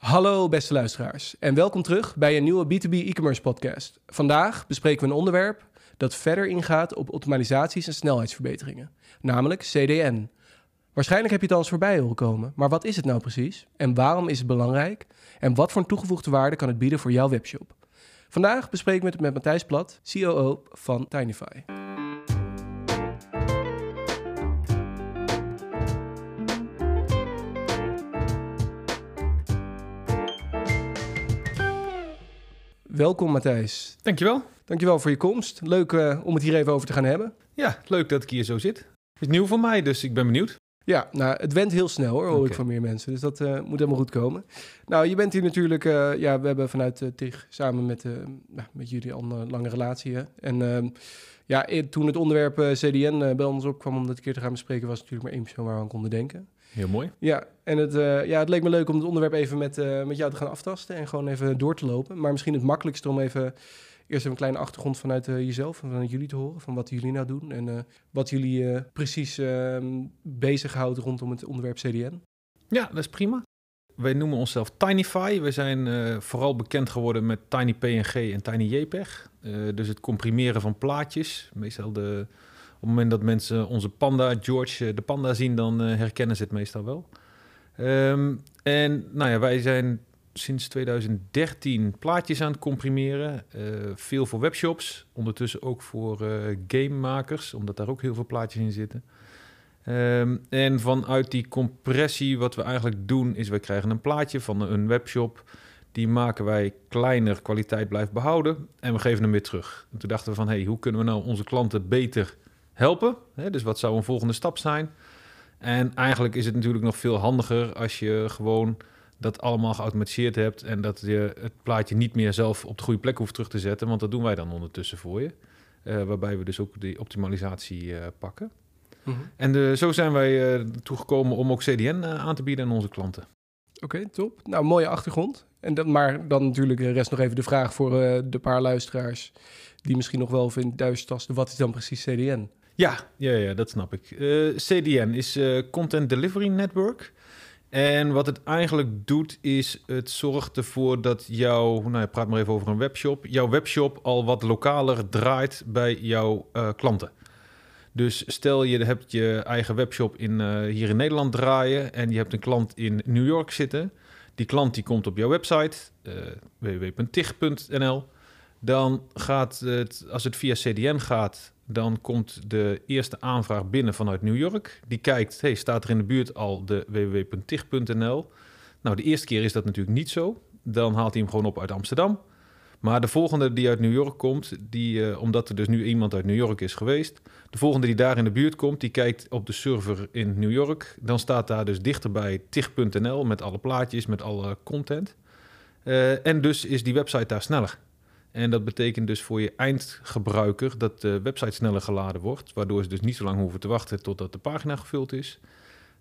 Hallo beste luisteraars en welkom terug bij een nieuwe B2B e-commerce podcast. Vandaag bespreken we een onderwerp dat verder ingaat op optimalisaties en snelheidsverbeteringen, namelijk CDN. Waarschijnlijk heb je het al eens voorbij horen komen, maar wat is het nou precies en waarom is het belangrijk en wat voor een toegevoegde waarde kan het bieden voor jouw webshop? Vandaag bespreken we het met Matthijs Plat, COO van Tinify. Welkom Matthijs. Dankjewel. Dankjewel voor je komst. Leuk uh, om het hier even over te gaan hebben. Ja, leuk dat ik hier zo zit. Het is nieuw voor mij, dus ik ben benieuwd. Ja, nou, het went heel snel hoor, hoor okay. ik van meer mensen. Dus dat uh, moet helemaal goed komen. Nou, je bent hier natuurlijk, uh, ja, we hebben vanuit uh, TIG samen met, nou, met jullie al een lange relatie. Hè? En ehm, ja, toen het onderwerp CDN bij ons opkwam om dat een keer te gaan bespreken, was natuurlijk maar één persoon waar we aan konden denken. Heel mooi. Ja, en het, ja, het leek me leuk om het onderwerp even met, met jou te gaan aftasten en gewoon even door te lopen. Maar misschien het makkelijkste om even even een kleine achtergrond vanuit uh, jezelf en vanuit jullie te horen. Van wat jullie nou doen en wat jullie precies ehm, bezighoudt rondom het onderwerp CDN. Ja, dat is prima. Wij noemen onszelf Tinyfy. We zijn vooral bekend geworden met TinyPNG en TinyJPEG. dus het comprimeren van plaatjes. Meestal de op het moment dat mensen onze panda, George, eh, de panda zien, dan uh, herkennen ze het meestal wel. Um, en nou ja, wij zijn sinds 2013 plaatjes aan het comprimeren. Uh, veel voor webshops, ondertussen ook voor uh, gamemakers, omdat daar ook heel veel plaatjes in zitten. Um, en vanuit die compressie, wat we eigenlijk doen, is wij krijgen een plaatje van een webshop. Die maken wij kleiner, kwaliteit blijft behouden en we geven hem weer terug. En toen dachten we van, hey, hoe kunnen we nou onze klanten beter helpen. Dus wat zou een volgende stap zijn? En eigenlijk is het natuurlijk nog veel handiger als je gewoon dat allemaal geautomatiseerd hebt en dat je het plaatje niet meer zelf op de goede plek hoeft terug te zetten, want dat doen wij dan ondertussen voor je. Uh, waarbij we dus ook die optimalisatie uh, pakken. Mm -hmm. En de, zo zijn wij toegekomen om ook CDN aan te bieden aan onze klanten. Oké, okay, top. Nou, mooie achtergrond. En dan, maar dan natuurlijk rest nog even de vraag voor de paar luisteraars die misschien nog wel vinden duizend Wat is dan precies CDN? Ja, ja, ja dat snap ik. CDN is Content Delivery Network. En wat het eigenlijk doet, is het zorgt ervoor dat jouw, nou, praat maar even over een webshop, jouw webshop al wat lokaler draait bij jouw uh, klanten. Dus stel je hebt je eigen webshop in, hier in Nederland draaien en je hebt een klant in New York zitten. Die klant die komt op jouw website, www.tig.nl. Dan gaat het, als het via CDN gaat, dan komt de eerste aanvraag binnen vanuit New York. Die kijkt, hey, staat er in de buurt al de www.tig.nl? Nou, de eerste keer is dat natuurlijk niet zo. Dan haalt hij hem gewoon op uit Amsterdam. Maar de volgende die uit New York komt, die, uh, omdat er dus nu iemand uit New York is geweest, de volgende die daar in de buurt komt, die kijkt op de server in New York. Dan staat daar dus dichterbij tig.nl met alle plaatjes, met alle content. Uh, en dus is die website daar sneller. En dat betekent dus voor je eindgebruiker dat de website sneller geladen wordt, waardoor ze dus niet zo lang hoeven te wachten totdat de pagina gevuld is.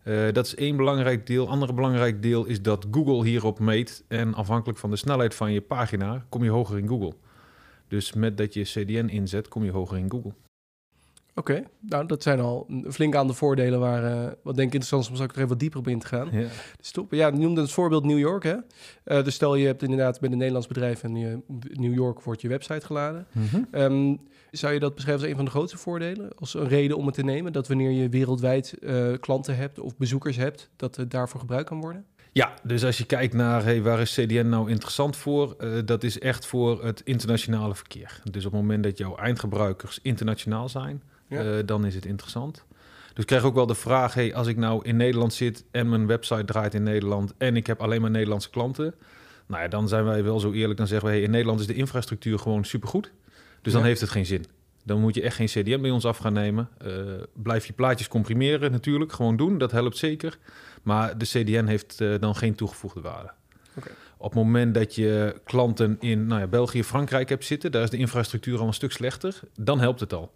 Uh, dat is één belangrijk deel. Ander belangrijk deel is dat Google hierop meet. En afhankelijk van de snelheid van je pagina kom je hoger in Google. Dus met dat je CDN inzet, kom je hoger in Google. Oké, okay. nou dat zijn al flink aantal voordelen waar, uh, wat denk ik interessant is om straks er even wat dieper op in te gaan. Ja. Dus top. Ja, je noemde het voorbeeld New York, hè? Uh, dus stel je hebt inderdaad bij een Nederlands bedrijf en New York wordt je website geladen. Mm -hmm. um, zou je dat beschrijven als een van de grootste voordelen? Als een reden om het te nemen, dat wanneer je wereldwijd uh, klanten hebt of bezoekers hebt, dat het daarvoor gebruikt kan worden? Ja, dus als je kijkt naar hey, waar is CDN nou interessant voor, uh, dat is echt voor het internationale verkeer. Dus op het moment dat jouw eindgebruikers internationaal zijn, ja. uh, dan is het interessant. Dus ik krijg ook wel de vraag, hey, als ik nou in Nederland zit en mijn website draait in Nederland en ik heb alleen maar Nederlandse klanten, nou ja, dan zijn wij wel zo eerlijk, dan zeggen we, hey, in Nederland is de infrastructuur gewoon supergoed. Dus dan ja. heeft het geen zin. Dan moet je echt geen CDM bij ons af gaan nemen. Uh, blijf je plaatjes comprimeren natuurlijk, gewoon doen, dat helpt zeker. Maar de CDN heeft uh, dan geen toegevoegde waarde. Okay. Op het moment dat je klanten in nou ja, België, Frankrijk hebt zitten, daar is de infrastructuur al een stuk slechter, dan helpt het al.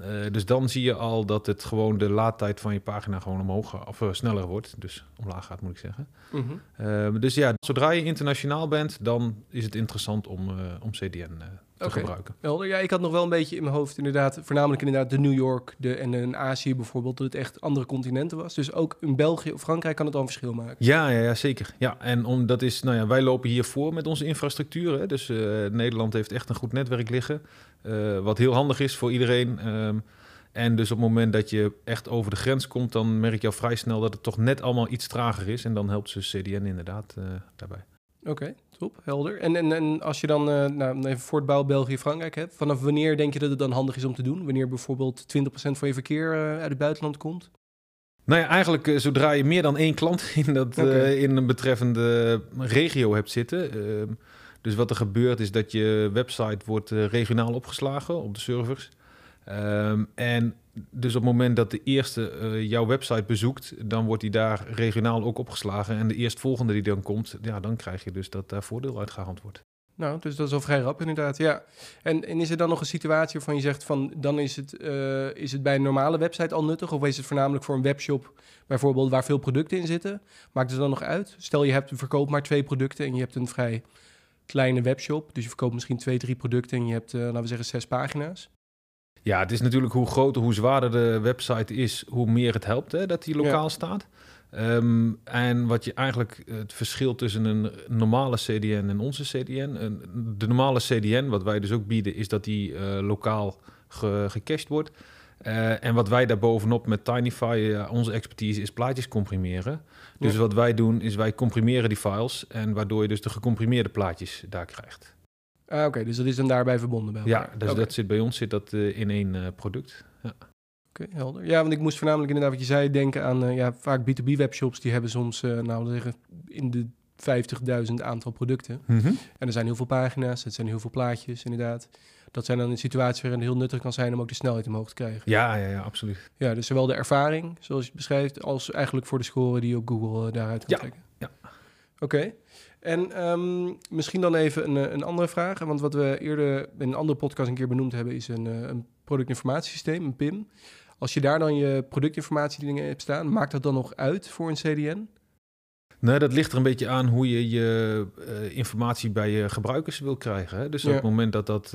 Uh, dus dan zie je al dat het gewoon de laadtijd van je pagina gewoon omhoog of uh, sneller wordt. Dus omlaag gaat, moet ik zeggen. Mm -hmm. uh, dus ja, zodra je internationaal bent, dan is het interessant om, om CDN te gebruiken. Helder. Ja, ik had nog wel een beetje in mijn hoofd inderdaad, voornamelijk inderdaad de New York de, en in Azië bijvoorbeeld, dat het echt andere continenten was. Dus ook in België of Frankrijk kan het al een verschil maken. Ja, ja, ja, zeker. Ja, en om, dat is, nou ja, wij lopen hier voor met onze infrastructuur. Hè. Dus eh, Nederland heeft echt een goed netwerk liggen. eh, wat heel handig is voor iedereen. Ehm, en dus op het moment dat je echt over de grens komt, dan merk je al vrij snel dat het toch net allemaal iets trager is. En dan helpt ze CDN inderdaad eh, daarbij. Oké, top, helder. En, en, en als je dan eh, nou, even voortbouw België, Frankrijk hebt, vanaf wanneer denk je dat het dan handig is om te doen? Wanneer bijvoorbeeld 20% van je verkeer eh, uit het buitenland komt? Nou ja, eigenlijk eh, zodra je meer dan één klant in, dat, in een betreffende regio hebt zitten. ehm, dus wat er gebeurt is dat je website wordt regionaal opgeslagen op de servers. Ehm, en dus op het moment dat de eerste eh, jouw website bezoekt, dan wordt die daar regionaal ook opgeslagen. En de eerstvolgende die dan komt, ja, dan krijg je dus dat daar voordeel uit wordt. Nou, dus dat is al vrij rap inderdaad, ja. En, en is er dan nog een situatie waarvan je zegt van... dan is het, eh, is het bij een normale website al nuttig... of is het voornamelijk voor een webshop bijvoorbeeld waar veel producten in zitten? Maakt het dan nog uit? Stel je hebt verkoopt maar twee producten... en je hebt een vrij kleine webshop... dus je verkoopt misschien twee, drie producten... en je hebt, eh, laten we zeggen, zes pagina's. Ja, het is natuurlijk hoe groter, hoe zwaarder de website is, hoe meer het helpt hè, dat die lokaal staat. Ehm, en wat je eigenlijk het verschil tussen een normale CDN en onze CDN. een- De normale CDN, wat wij dus ook bieden, is dat die eh, lokaal ge, gecached wordt. Eh, en wat wij daarbovenop met Tinyfy, eh, onze expertise is plaatjes comprimeren. Dus Ja. wat wij doen is wij comprimeren die files en waardoor je dus de gecomprimeerde plaatjes daar krijgt. Ah, Oké, dus dat is dan daarbij verbonden bij Ja, dus dat zit bij ons zit dat eh, in één eh, product. Oké, helder. Ja, want ik moest voornamelijk inderdaad wat je zei denken aan eh, ja, vaak B2B webshops die hebben soms nou zeggen in de 50.000 aantal producten. En er zijn heel veel pagina's, het zijn heel veel plaatjes inderdaad. Dat zijn dan een situatie waarin het heel nuttig kan zijn om ook de snelheid omhoog te krijgen. Ja, ja, ja, absoluut. Ja, dus zowel de ervaring, zoals je het beschrijft, als eigenlijk voor de score die je op Google daaruit kan Ja, trekken. ja. Oké. En ehm, misschien dan even een, eh, een andere vraag. Want wat we eerder in een andere podcast een keer benoemd hebben, is een, eh, een productinformatiesysteem, een PIM. Als je daar dan je productinformatie dingen hebt staan, maakt dat dan nog uit voor een CDN? Nee, dat ligt er een beetje aan hoe je je eh, informatie bij je gebruikers wil krijgen. Hè? Dus Ja. op het moment dat dat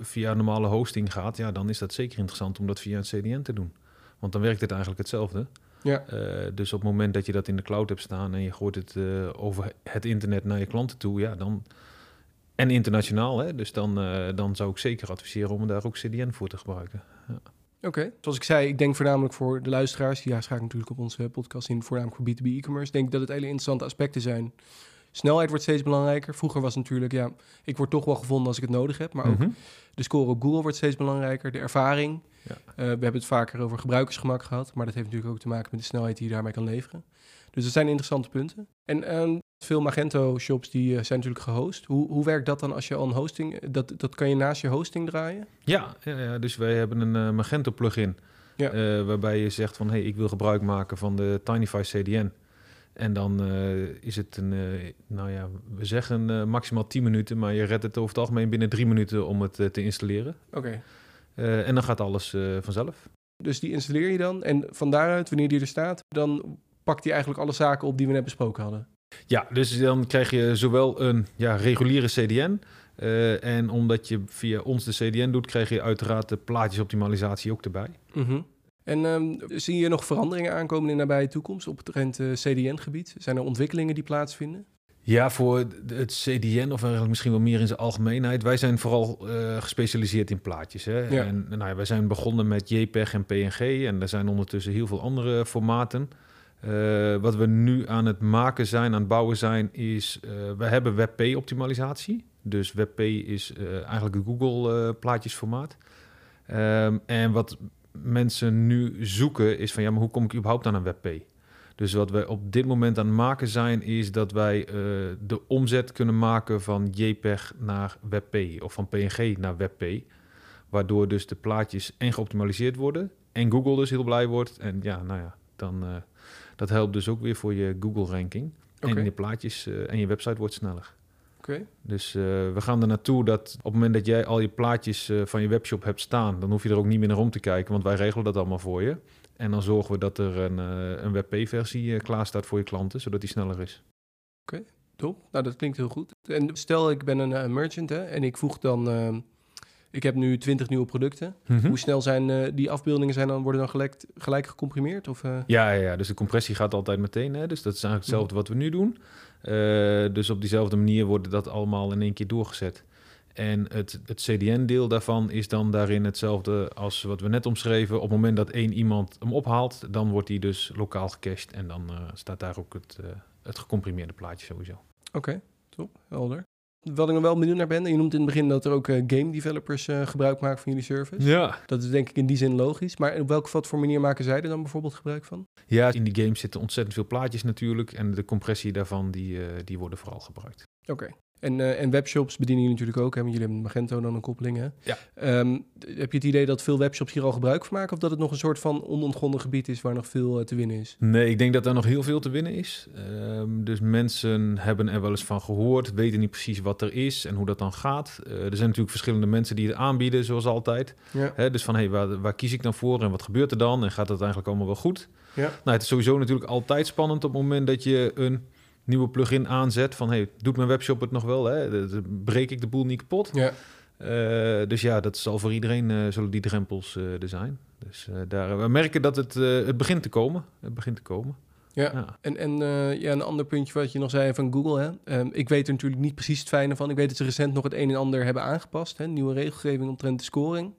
via normale hosting gaat, ja, dan is dat zeker interessant om dat via een CDN te doen. Want dan werkt het eigenlijk hetzelfde. Ja. Eh, dus op het moment dat je dat in de cloud hebt staan en je gooit het eh, over het internet naar je klanten toe, ja, dan. En internationaal, hè? dus dan, eh, dan zou ik zeker adviseren om daar ook CDN voor te gebruiken. Oké. Zoals ik zei, ik denk voornamelijk voor de luisteraars, die ja, schakelen natuurlijk op onze podcast in, voornamelijk voor B2B e-commerce, denk dat het hele interessante aspecten zijn. Snelheid wordt steeds belangrijker. Vroeger was natuurlijk, ja, ik word toch wel gevonden als ik het nodig heb, maar ook Mhm. de score op Google wordt steeds belangrijker, de ervaring. Ja. Eh, we hebben het vaker over gebruikersgemak gehad, maar dat heeft natuurlijk ook te maken met de snelheid die je daarmee kan leveren. Dus dat zijn interessante punten. En ehm, veel Magento-shops die eh, zijn natuurlijk gehost. Hoe, hoe werkt dat dan als je al een hosting... eh, Dat, dat kan je naast je hosting draaien? Ja, ja, ja, dus wij hebben een Magento plugin. Ja. eh, waarbij je zegt van hey, ik wil gebruik maken van de Tinyfy CDN. En dan eh, is het een, eh, nou ja, we zeggen eh, maximaal 10 minuten, maar je redt het over het algemeen binnen 3 minuten om het te installeren. Oké. En dan gaat alles vanzelf. Dus die installeer je dan. En van daaruit, wanneer die er staat, dan pakt hij eigenlijk alle zaken op die we net besproken hadden. Ja, dus dan krijg je zowel een ja, reguliere CDN. en omdat je via ons de CDN doet, krijg je uiteraard de plaatjesoptimalisatie ook erbij. Mhm. En ehm, zie je nog veranderingen aankomen in de nabije toekomst op het trend eh, CDN-gebied? Zijn er ontwikkelingen die plaatsvinden? Ja, voor het CDN, of eigenlijk misschien wel meer in zijn algemeenheid. Wij zijn vooral eh, gespecialiseerd in plaatjes. Hè? Ja. En nou ja, wij zijn begonnen met JPEG en PNG. En er zijn ondertussen heel veel andere formaten. Eh, wat we nu aan het maken zijn, aan het bouwen zijn, is... we hebben WebP-optimalisatie. Dus WebP is eigenlijk een Google-plaatjesformaat. Ehm, en wat mensen nu zoeken is van... ja, maar hoe kom ik überhaupt aan een WebP? Dus wat wij op dit moment aan het maken zijn, is dat wij eh, de omzet kunnen maken van JPEG naar WebP of van PNG naar WebP. Waardoor dus de plaatjes en geoptimaliseerd worden en Google dus heel blij wordt. En ja, nou ja, dan eh, dat helpt dus ook weer voor je Google-ranking. En je plaatjes eh, en je website wordt sneller. Oké. Dus eh, we gaan er naartoe dat op het moment dat jij al je plaatjes eh, van je webshop hebt staan, dan hoef je er ook niet meer naar om te kijken, want wij regelen dat allemaal voor je. En dan zorgen we dat er een, eh, een WebP-versie klaar staat voor je klanten, zodat die sneller is. Top. Nou, dat klinkt heel goed. En stel, ik ben een merchant hè, en ik voeg dan... ik heb nu 20 nieuwe producten. Mhm. Hoe snel zijn eh, die afbeeldingen zijn dan, worden dan gelijk, gelijk gecomprimeerd? Of, eh? Ja, ja, ja, dus de compressie gaat altijd meteen. Hè? Dus dat is eigenlijk hetzelfde wat we nu doen. Eh, dus op diezelfde manier wordt dat allemaal in één keer doorgezet. En het, het CDN-deel daarvan is dan daarin hetzelfde als wat we net omschreven. Op het moment dat één iemand hem ophaalt, dan wordt hij dus lokaal gecached. En dan staat daar ook het, het gecomprimeerde plaatje sowieso. Oké, top, helder. Wat ik nog wel benieuwd naar ben, en je noemt in het begin dat er ook eh, game developers eh, gebruik maken van jullie service. Ja. Dat is denk ik in die zin logisch. Maar op welke wat voor manier maken zij er dan bijvoorbeeld gebruik van? ja, in die games zitten ontzettend veel plaatjes natuurlijk. En de compressie daarvan, die, eh, die worden vooral gebruikt. Oké. En, eh, en webshops bedienen jullie natuurlijk ook, hè? want jullie hebben Magento dan een koppeling. Hè? Ja. Ehm, heb je het idee dat veel webshops hier al gebruik van maken? Of dat het nog een soort van onontgonnen gebied is waar nog veel eh, te winnen is? Nee, ik denk dat daar nog heel veel te winnen is. Ehm, dus mensen hebben er wel eens van gehoord, weten niet precies wat er is en hoe dat dan gaat. Eh, er zijn natuurlijk verschillende mensen die het aanbieden, zoals altijd. Ja. Hè, dus van, hey, waar, waar kies ik dan voor en wat gebeurt er dan? En gaat het eigenlijk allemaal wel goed? Ja. Nou, het is sowieso natuurlijk altijd spannend op het moment dat je een nieuwe plugin aanzet. Van, hey, doet mijn webshop het nog wel? Hè? Breek ik de boel niet kapot? Ja. Eh, dus ja, dat zal voor iedereen eh, zullen die drempels eh, er zijn. Dus daar, we merken dat het, het begint te komen. Het begint te komen. Ja. Ja. En, en ja, een ander puntje wat je nog zei van Google. Hè? Ehm, ik weet er natuurlijk niet precies het fijne van. Ik weet dat ze recent nog het een en ander hebben aangepast. Hè? Nieuwe regelgeving omtrent de scoring.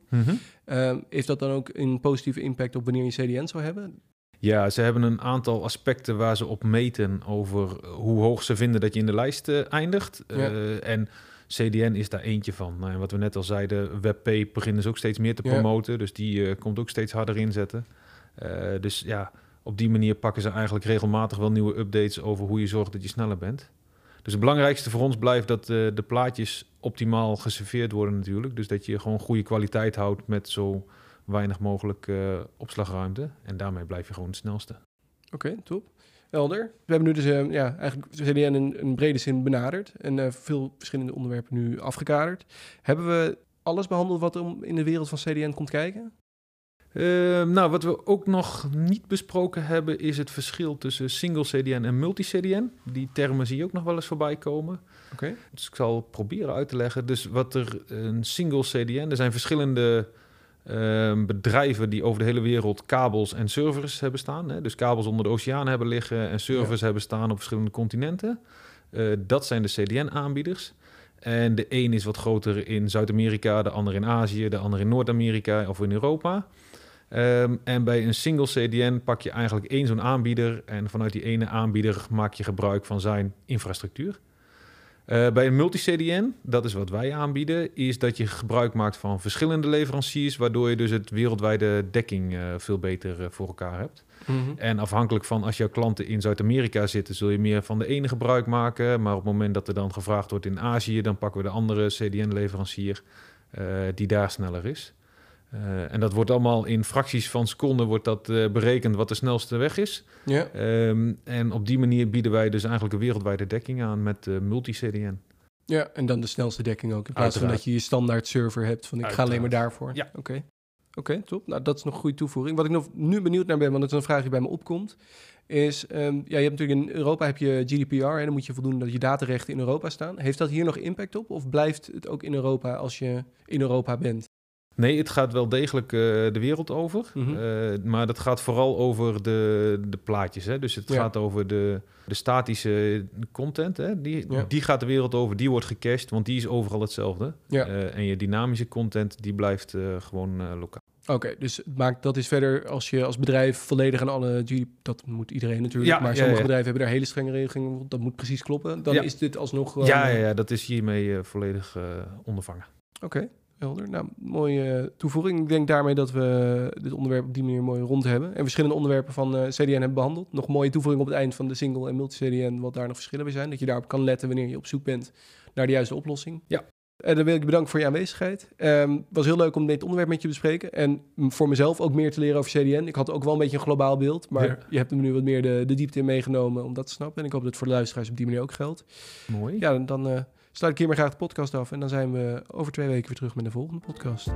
Ehm, heeft dat dan ook een positieve impact op wanneer je CDN zou hebben? Ja, ze hebben een aantal aspecten waar ze op meten over hoe hoog ze vinden dat je in de lijst eh, eindigt. Ja. Eh, en CDN is daar eentje van. Nou, en wat we net al zeiden, WebP beginnen ze ook steeds meer te Ja. promoten. Dus die eh, komt ook steeds harder inzetten. Dus ja, op die manier pakken ze eigenlijk regelmatig wel nieuwe updates over hoe je zorgt dat je sneller bent. Dus het belangrijkste voor ons blijft dat de plaatjes optimaal geserveerd worden natuurlijk. Dus dat je gewoon goede kwaliteit houdt met zo weinig mogelijk eh, opslagruimte. En daarmee blijf je gewoon het snelste. Oké, top. Helder. We hebben nu dus eh, ja, eigenlijk CDN in een brede zin benaderd. En eh, veel verschillende onderwerpen nu afgekaderd. Hebben we alles behandeld wat om in de wereld van CDN komt kijken? Eh, nou, wat we ook nog niet besproken hebben, is het verschil tussen single CDN en multi-CDN. Die termen zie je ook nog wel eens voorbij komen. Oké. Dus ik zal proberen uit te leggen. Dus wat er een single CDN, er zijn verschillende ehm, bedrijven die over de hele wereld kabels en servers hebben staan. Hè? Dus kabels onder de oceaan hebben liggen en servers hebben staan op verschillende continenten. Eh, dat zijn de CDN-aanbieders. En de een is wat groter in Zuid-Amerika, de ander in Azië, de ander in Noord-Amerika of in Europa. Ehm, en bij een single CDN pak je eigenlijk één zo'n aanbieder en vanuit die ene aanbieder maak je gebruik van zijn infrastructuur. Eh, bij een multi-CDN, dat is wat wij aanbieden, is dat je gebruik maakt van verschillende leveranciers, waardoor je dus het wereldwijde dekking eh, veel beter eh, voor elkaar hebt. Mhm. En afhankelijk van als jouw klanten in Zuid-Amerika zitten, zul je meer van de ene gebruik maken. Maar op het moment dat er dan gevraagd wordt in Azië, dan pakken we de andere CDN-leverancier die daar sneller is. Eh, en dat wordt allemaal in fracties van seconden wordt dat, eh, berekend wat de snelste weg is. Ja. Ehm, en op die manier bieden wij dus eigenlijk een wereldwijde dekking aan met eh, multi-CDN. ja, en dan de snelste dekking ook. In plaats van dat je je standaard server hebt van ik ga alleen maar daarvoor. Ja. Oké. Oké, top. Nou, dat is nog een goede toevoeging. Wat ik nog nu benieuwd naar ben, want dat is een vraag die bij me opkomt, is, ehm, ja, je hebt natuurlijk in Europa heb je GDPR en dan moet je voldoen dat je datarechten in Europa staan. Heeft dat hier nog impact op of blijft het ook in Europa als je in Europa bent? Nee, het gaat wel degelijk eh, de wereld over. Mhm. Eh, maar dat gaat vooral over de, de plaatjes. Hè? Dus het Ja. gaat over de, de statische content. Hè? Die, Ja. die gaat de wereld over, die wordt gecached, want die is overal hetzelfde. Ja. Eh, en je dynamische content, die blijft gewoon lokaal. Oké, dus maakt, dat is verder als je als bedrijf volledig aan alle dat moet iedereen natuurlijk, Ja, maar sommige ja. bedrijven hebben daar hele strenge regelingen, dat moet precies kloppen. Dan is dit alsnog. Ja, ja, ja, dat is hiermee volledig ondervangen. Oké, helder. Nou, mooie eh, toevoeging. Ik denk daarmee dat we dit onderwerp op die manier mooi rond hebben. En verschillende onderwerpen van eh, CDN hebben behandeld. Nog mooie toevoeging op het eind van de single en multi-CDN, wat daar nog verschillen bij zijn. Dat je daarop kan letten wanneer je op zoek bent naar de juiste oplossing. Ja. En dan wil ik je bedanken voor je aanwezigheid. Het was heel leuk om dit onderwerp met je te bespreken. En voor mezelf ook meer te leren over CDN. Ik had ook wel een beetje een globaal beeld. Maar Ja. je hebt hem nu wat meer de, de diepte in meegenomen om dat te snappen. En ik hoop dat het voor de luisteraars op die manier ook geldt. Mooi. Ja, dan, dan eh, sluit ik hier maar graag de podcast af. En dan zijn we over twee weken weer terug met de volgende podcast.